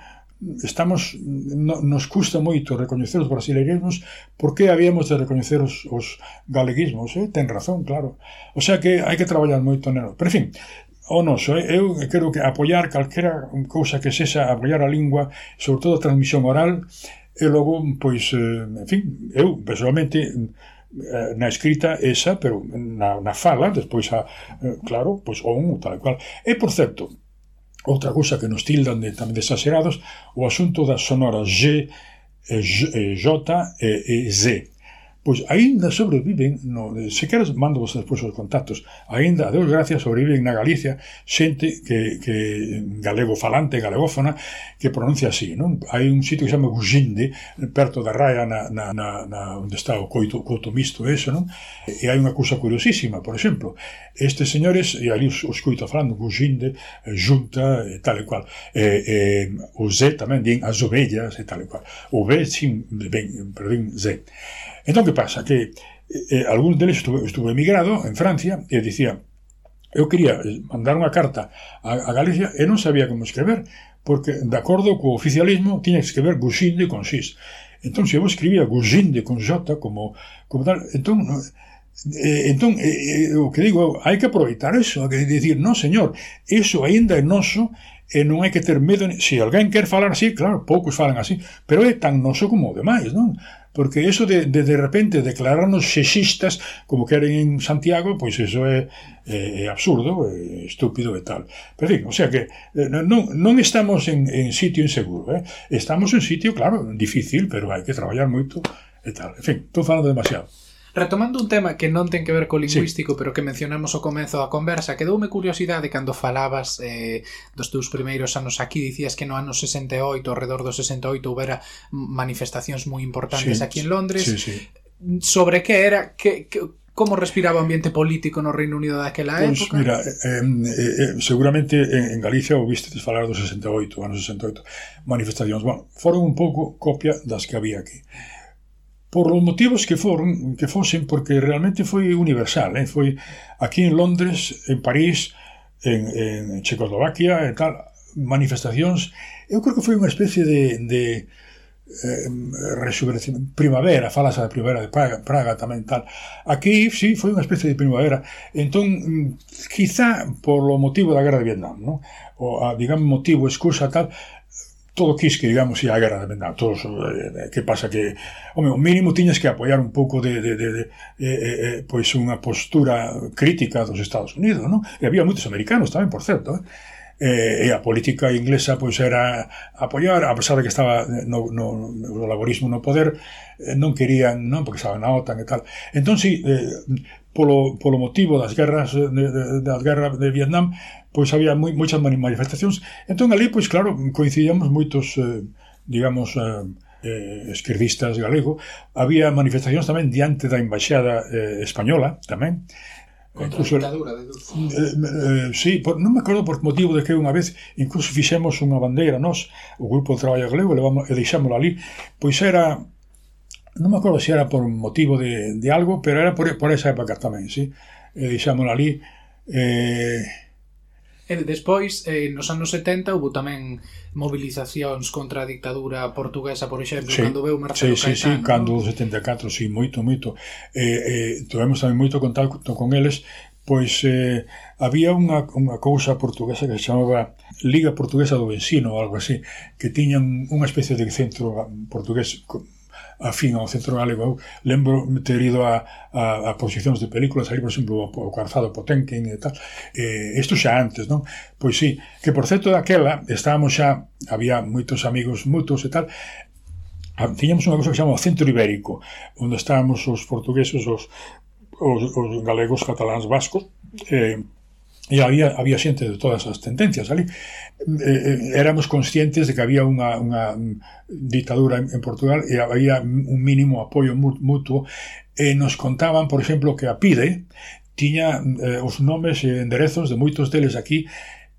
estamos no, nos custa moito recoñecer os brasileirismos porque habíamos de recoñecer os, os galeguismos eh? ten razón, claro o sea que hai que traballar moito nelo pero en fin, o noso. Eu creo que apoiar calquera cousa que sexa apoiar a lingua, sobre todo a transmisión oral, e logo, pois, eh, en fin, eu personalmente eh, na escrita esa, pero na, na fala, despois a, eh, claro, pois on, tal cual. E, por certo, outra cousa que nos tildan de, tamén de exagerados, o asunto das sonoras G, J e, e Z. Pois aínda sobreviven, no, eh, se queres mando vos despois os contactos, aínda, a Deus gracias, sobreviven na Galicia xente que, que galego falante, galegófona, que pronuncia así, non? Hai un sitio que se chama Guxinde, perto da Raia, na, na, na, na onde está o coito, coito misto eso, non? E hai unha cousa curiosísima, por exemplo, estes señores, e ali os, os coito falando, Guxinde, eh, Junta, e tal e cual, e, e, o Z tamén din as ovellas, e tal e cual, o B, sin, ben, perdín, Z. Entón, que pasa? Que eh, eh algún deles estuve, estuve emigrado en Francia e dicía eu quería eh, mandar unha carta a, a Galicia e non sabía como escrever porque, de acordo co oficialismo, tiña que escrever Guxinde con X. Entón, se eu escribía Guxinde con J como, como tal, entón, eh, entón eh, eh, o que digo, hai que aproveitar eso, hai que dicir, non, señor, eso aínda é noso e non hai que ter medo, se si alguén quer falar así, claro, poucos falan así, pero é tan noso como o demais, non? porque eso de, de de repente declararnos sexistas como queren en Santiago, pois pues eso é, é, é absurdo, é estúpido e tal. Pero, en fin, o sea que eh, non, non estamos en, en sitio inseguro, eh? estamos en sitio, claro, difícil, pero hai que traballar moito e tal. En fin, estou falando demasiado. Retomando un tema que non ten que ver co lingüístico, sí. pero que mencionamos ao comenzo da conversa, quedoume curiosidade cando falabas eh, dos teus primeiros anos aquí, dicías que no ano 68, ao redor do 68, houbera manifestacións moi importantes sí. aquí en Londres. Sí, sí. Sobre que era, que, que, como respiraba o ambiente político no Reino Unido daquela época? época? mira, eh, eh, seguramente en, en Galicia o viste falar do 68, ano 68, manifestacións. Bueno, foron un pouco copia das que había aquí por os motivos que foron, que fosen, porque realmente foi universal, eh? foi aquí en Londres, en París, en, en Checoslovaquia e tal, manifestacións, eu creo que foi unha especie de, de eh, primavera, falasa da primavera de Praga, Praga tamén tal. Aquí, sí, foi unha especie de primavera. Entón, quizá por o motivo da guerra de Vietnam, ¿no? o, a, digamos, motivo, excusa tal, todo quis que, digamos, ia a guerra de Vietnam. Todos, eh, eh, que pasa que, home, o mínimo tiñas que apoiar un pouco de, de, de, de eh, eh, eh, pois unha postura crítica dos Estados Unidos, non? E había moitos americanos tamén, por certo, eh? eh, e a política inglesa pois era apoiar, a pesar de que estaba no, no, no laborismo no poder, eh, non querían, non, porque estaban na OTAN e tal. Entón, si, eh, polo, polo motivo das guerras de, de, das guerras de Vietnam, pois había moi, moitas manifestacións. Entón ali, pois claro, coincidíamos moitos, eh, digamos, eh, eh, esquerdistas galego. Había manifestacións tamén diante da embaixada eh, española tamén. Contra incluso, a dictadura de Dulfo. Eh, eh, sí, por, non me acordo por motivo de que unha vez incluso fixemos unha bandeira nós, o Grupo de Traballo Galego, levamos, e deixámola ali, pois era non me acordo se era por motivo de, de algo, pero era por, por esa época tamén, sí? E dixámonos ali... Eh... E despois, eh, nos anos 70, houve tamén movilizacións contra a dictadura portuguesa, por exemplo, sí, cando veu Marcelo sí, Caetano. Sí, sí, ¿no? cando 74, sí, moito, moito. Eh, eh, tuvemos tamén moito contacto con eles, pois eh, había unha, unha cousa portuguesa que se chamaba Liga Portuguesa do Ensino, algo así, que tiñan unha especie de centro portugués afín ao centro galego. Eu lembro ter ido a, a, a posicións de películas, ali, por exemplo, o, Carzado Potenkin e tal. Eh, isto xa antes, non? Pois sí, que por certo daquela estábamos xa, había moitos amigos mutuos e tal, ah, tiñamos unha cosa que se chama o Centro Ibérico, onde estábamos os portugueses, os, os, os galegos, cataláns, vascos, eh, e había, había xente de todas as tendencias ali eh, eh, éramos conscientes de que había unha, unha ditadura en, en Portugal e había un mínimo apoio mutuo e nos contaban, por exemplo, que a PIDE tiña eh, os nomes e enderezos de moitos deles aquí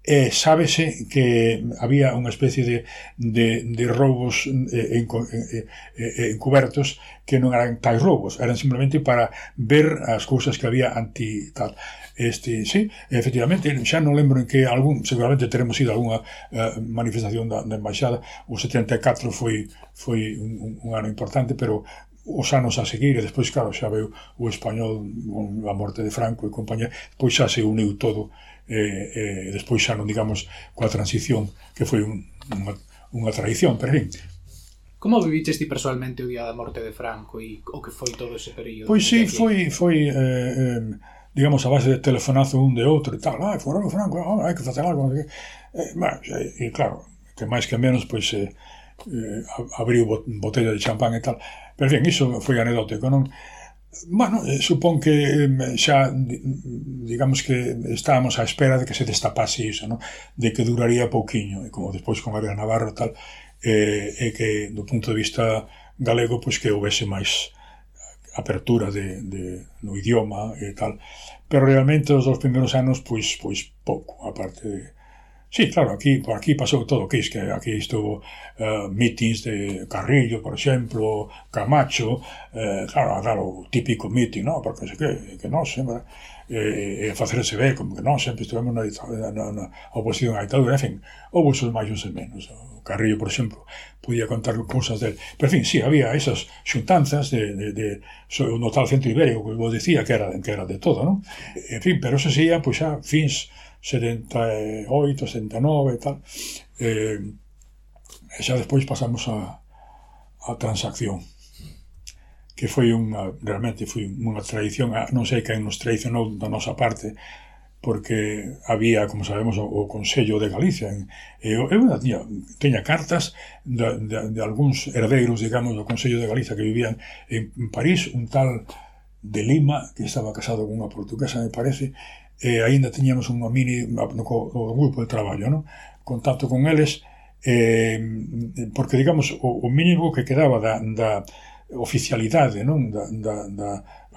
e sábese que había unha especie de, de, de roubos eh, eh, eh, encubertos que non eran tais roubos, eran simplemente para ver as cousas que había anti tal. Este, sí, efectivamente, xa non lembro en que algún, seguramente teremos ido a unha uh, eh, manifestación da, da embaixada, o 74 foi foi un, un ano importante, pero os anos a seguir, e despois, claro, xa veu o español a morte de Franco e compañía, pois xa se uniu todo, e, e despois xa non digamos coa transición, que foi un, unha, unha traición, pero en Como viviches ti personalmente o día da morte de Franco e o que foi todo ese período? Pois sí, foi, foi eh, eh digamos, a base de telefonazo un de outro e tal, ah, fora o Franco, ah, hai que facer algo, Eh, bueno, e, e claro, que máis que menos, pois, eh, eh, abriu botella de champán e tal. Pero, en fin, iso foi anedótico, non? Bueno, eh, supón que xa, digamos que estábamos á espera de que se destapase iso, non? de que duraría pouquiño, e como despois con Arias Navarro e tal, e, e que do punto de vista galego, pois que houvese máis, apertura de, de, no idioma e tal, pero realmente os dos primeiros anos, pois, pois pouco, aparte de... Sí, claro, aquí, por aquí pasou todo, que es que aquí estuvo uh, meetings de Carrillo, por exemplo, Camacho, eh, claro, claro, o típico meeting, ¿no? porque que, que non sempre, eh, eh, eh, facerse ver, como que non sempre estivemos na, na, na oposición á ditadura, en fin, houve os máis e menos, o Carrillo, por exemplo, podía contar cousas del... Pero, en fin, sí, había esas xuntanzas de, de, de so, no tal centro ibérico que vos decía que era, que era de todo, non? En fin, pero eso sería, pois pues, xa, fins 78, 79 e tal. Eh, e xa despois pasamos a, a transacción que foi unha, realmente foi unha tradición, non sei quen nos traicionou da nosa parte, porque había, como sabemos, o, o Consello de Galicia. E eu, eu tiña, teña cartas de, de, de algúns herdeiros, digamos, do Consello de Galicia que vivían en París, un tal de Lima, que estaba casado con unha portuguesa, me parece, e aínda tiñamos unha mini, no, o grupo de traballo, no? contacto con eles, eh, porque, digamos, o, o mínimo que quedaba da, da oficialidade, non? Da, da, da,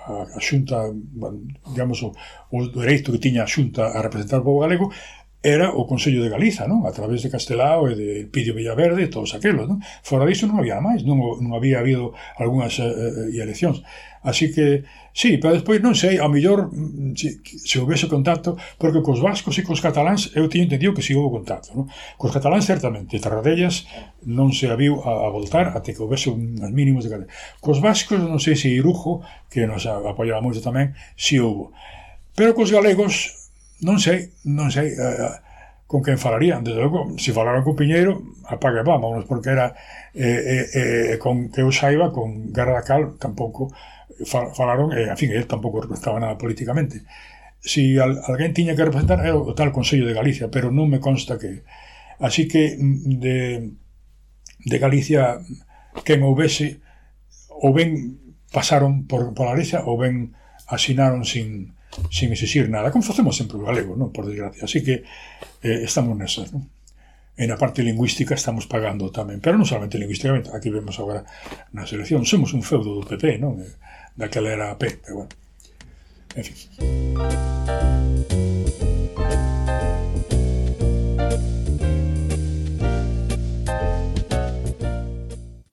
a, a Xunta, digamos, o, o dereito que tiña a Xunta a representar o povo galego, era o Consello de Galiza, non? A través de Castelao e de Pidio Villaverde e todos aquelos, non? Fora disso non había máis, non, non había habido algunhas eh, eh, eleccións. Así que, sí, pero despois non sei, ao mellor mm, se, se houvese contacto, porque cos vascos e cos cataláns eu tiño entendido que si houve contacto, non? Cos cataláns certamente, Tarradellas non se abriu a, a voltar até que houvese unhas mínimos de catalán. Cos vascos non sei se Irujo, que nos apoiaba moito tamén, si houve. Pero cos galegos Non sei, non sei uh, con quen falarían, desde logo, se falaran con Piñeiro, apague e vámonos, porque era, eh, eh, con que eu saiba, con Guerra da Cal, tampouco falaron, e, eh, en fin, ele tampouco representaba nada políticamente. Si al, alguén tiña que representar, era o tal Consello de Galicia, pero non me consta que... Así que mm, de, de Galicia, quen houvese, ou ben pasaron por, por Galicia, ou ben asinaron sin, sin exigir nada, como facemos sempre o galego, non? por desgracia. Así que eh, estamos nesas. Non? E na parte lingüística estamos pagando tamén, pero non solamente lingüísticamente, aquí vemos agora na selección, somos un feudo do PP, non? Eh, daquela era a P, pero bueno. En fin.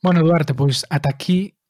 Bueno, Duarte, pois ata aquí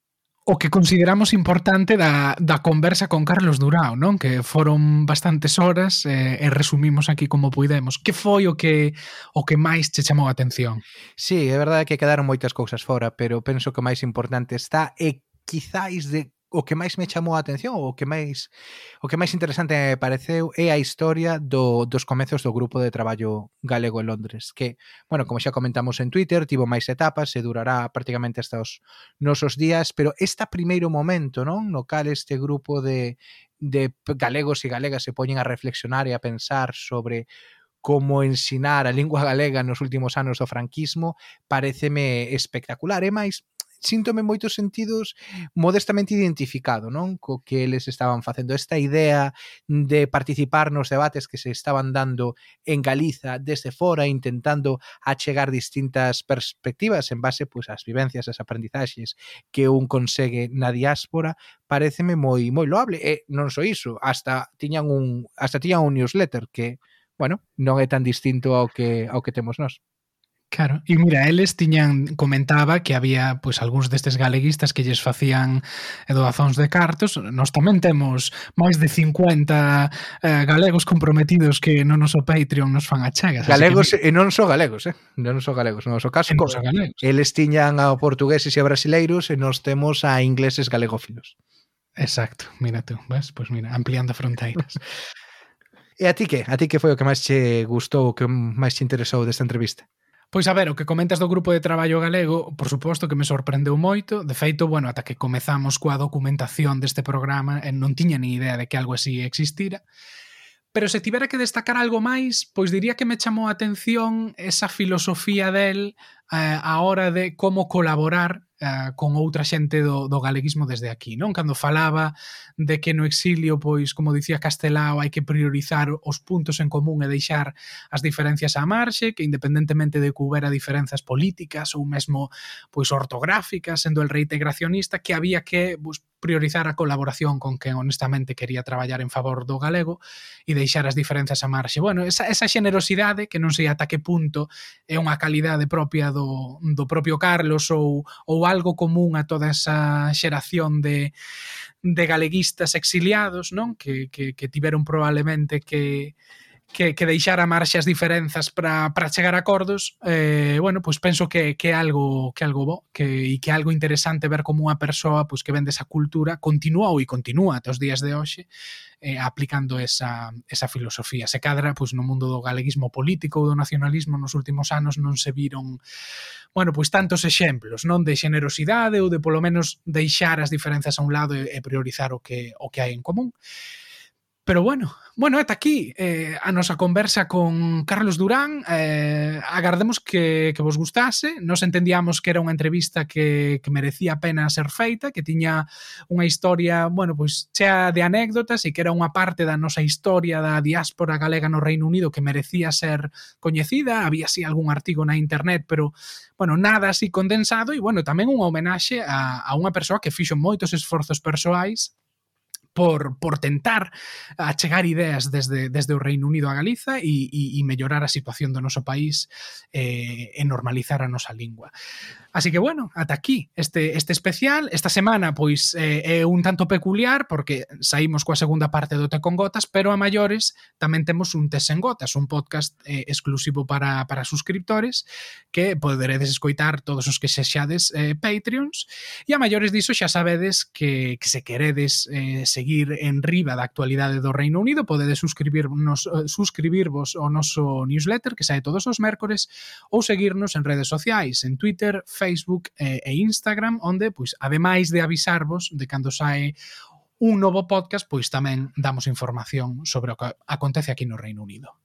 o que consideramos importante da, da conversa con Carlos Durao, non? Que foron bastantes horas eh, e resumimos aquí como puidemos. Que foi o que o que máis che chamou a atención? Sí, é verdade que quedaron moitas cousas fora, pero penso que o máis importante está e quizáis de o que máis me chamou a atención o que máis o que máis interesante me pareceu é a historia do, dos comezos do grupo de traballo galego en Londres que, bueno, como xa comentamos en Twitter tivo máis etapas e durará prácticamente hasta os nosos días pero este primeiro momento, non? no cal este grupo de, de galegos e galegas se poñen a reflexionar e a pensar sobre como ensinar a lingua galega nos últimos anos do franquismo pareceme espectacular e máis síntome moitos sentidos modestamente identificado, non? Co que eles estaban facendo esta idea de participar nos debates que se estaban dando en Galiza desde fora, intentando achegar distintas perspectivas en base pois ás vivencias, ás aprendizaxes que un consegue na diáspora, pareceme moi moi loable e non só iso, hasta tiñan un hasta tiñan un newsletter que bueno, non é tan distinto ao que ao que temos nós. Claro, e mira, eles tiñan comentaba que había pois algúns destes galeguistas que lles facían eh, doazóns de cartos. Nós tamén temos máis de 50 eh, galegos comprometidos que non noso Patreon nos fan achagas. Galegos que... e non só galegos, eh? Non só galegos, No noso caso. Non galegos. Eles tiñan a portugueses e a brasileiros e nós temos a ingleses galegófilos. Exacto, mira tú, ves? Pois pues mira, ampliando fronteiras. [laughs] e a ti que? A ti que foi o que máis che gustou, o que máis che interesou desta entrevista? Pois a ver, o que comentas do grupo de traballo galego, por suposto que me sorprendeu moito. De feito, bueno, ata que comezamos coa documentación deste programa, eh, non tiña ni idea de que algo así existira. Pero se tivera que destacar algo máis, pois diría que me chamou a atención esa filosofía del eh, a hora de como colaborar uh, con outra xente do, do galeguismo desde aquí, non? Cando falaba de que no exilio, pois, como dicía Castelao, hai que priorizar os puntos en común e deixar as diferencias á marxe, que independentemente de que houbera diferenzas políticas ou mesmo pois ortográficas, sendo el reintegracionista, que había que pois, priorizar a colaboración con quen honestamente quería traballar en favor do galego e deixar as diferenzas a marxe. Bueno, esa, esa xenerosidade que non sei ata que punto é unha calidade propia do, do propio Carlos ou, ou algo común a toda esa xeración de, de galeguistas exiliados, non? Que, que, que tiveron probablemente que que, que deixar a marxe as diferenzas para chegar a acordos, eh, bueno, pois pues penso que, que algo que algo bo, que, e que algo interesante ver como unha persoa pois, pues, que vende esa cultura continúa ou e continúa até os días de hoxe eh, aplicando esa, esa filosofía. Se cadra pois, pues, no mundo do galeguismo político ou do nacionalismo nos últimos anos non se viron bueno, pois tantos exemplos, non de xenerosidade ou de polo menos deixar as diferenzas a un lado e, e priorizar o que o que hai en común. Pero bueno, bueno, ata aquí eh, a nosa conversa con Carlos Durán. Eh, agardemos que, que vos gustase. Nos entendíamos que era unha entrevista que, que merecía a pena ser feita, que tiña unha historia, bueno, pois pues, chea de anécdotas e que era unha parte da nosa historia da diáspora galega no Reino Unido que merecía ser coñecida. Había así algún artigo na internet, pero bueno, nada así condensado e bueno, tamén unha homenaxe a, a unha persoa que fixo moitos esforzos persoais por, por tentar achegar ideas desde, desde o Reino Unido a Galiza e, e, e mellorar a situación do noso país eh, e normalizar a nosa lingua. Así que bueno, ata aquí este, este especial. Esta semana pois eh, é un tanto peculiar porque saímos coa segunda parte do Te con Gotas, pero a maiores tamén temos un Tes en Gotas, un podcast eh, exclusivo para, para suscriptores que poderedes escoitar todos os que sexades eh, Patreons. E a maiores diso xa sabedes que, que se queredes eh, seguir en riba da actualidade do Reino Unido, podedes suscribirnos, eh, suscribirvos ao noso newsletter que sae todos os mércores ou seguirnos en redes sociais, en Twitter, Facebook e, e Instagram, onde, pois, ademais de avisarvos de cando sae un novo podcast, pois tamén damos información sobre o que acontece aquí no Reino Unido.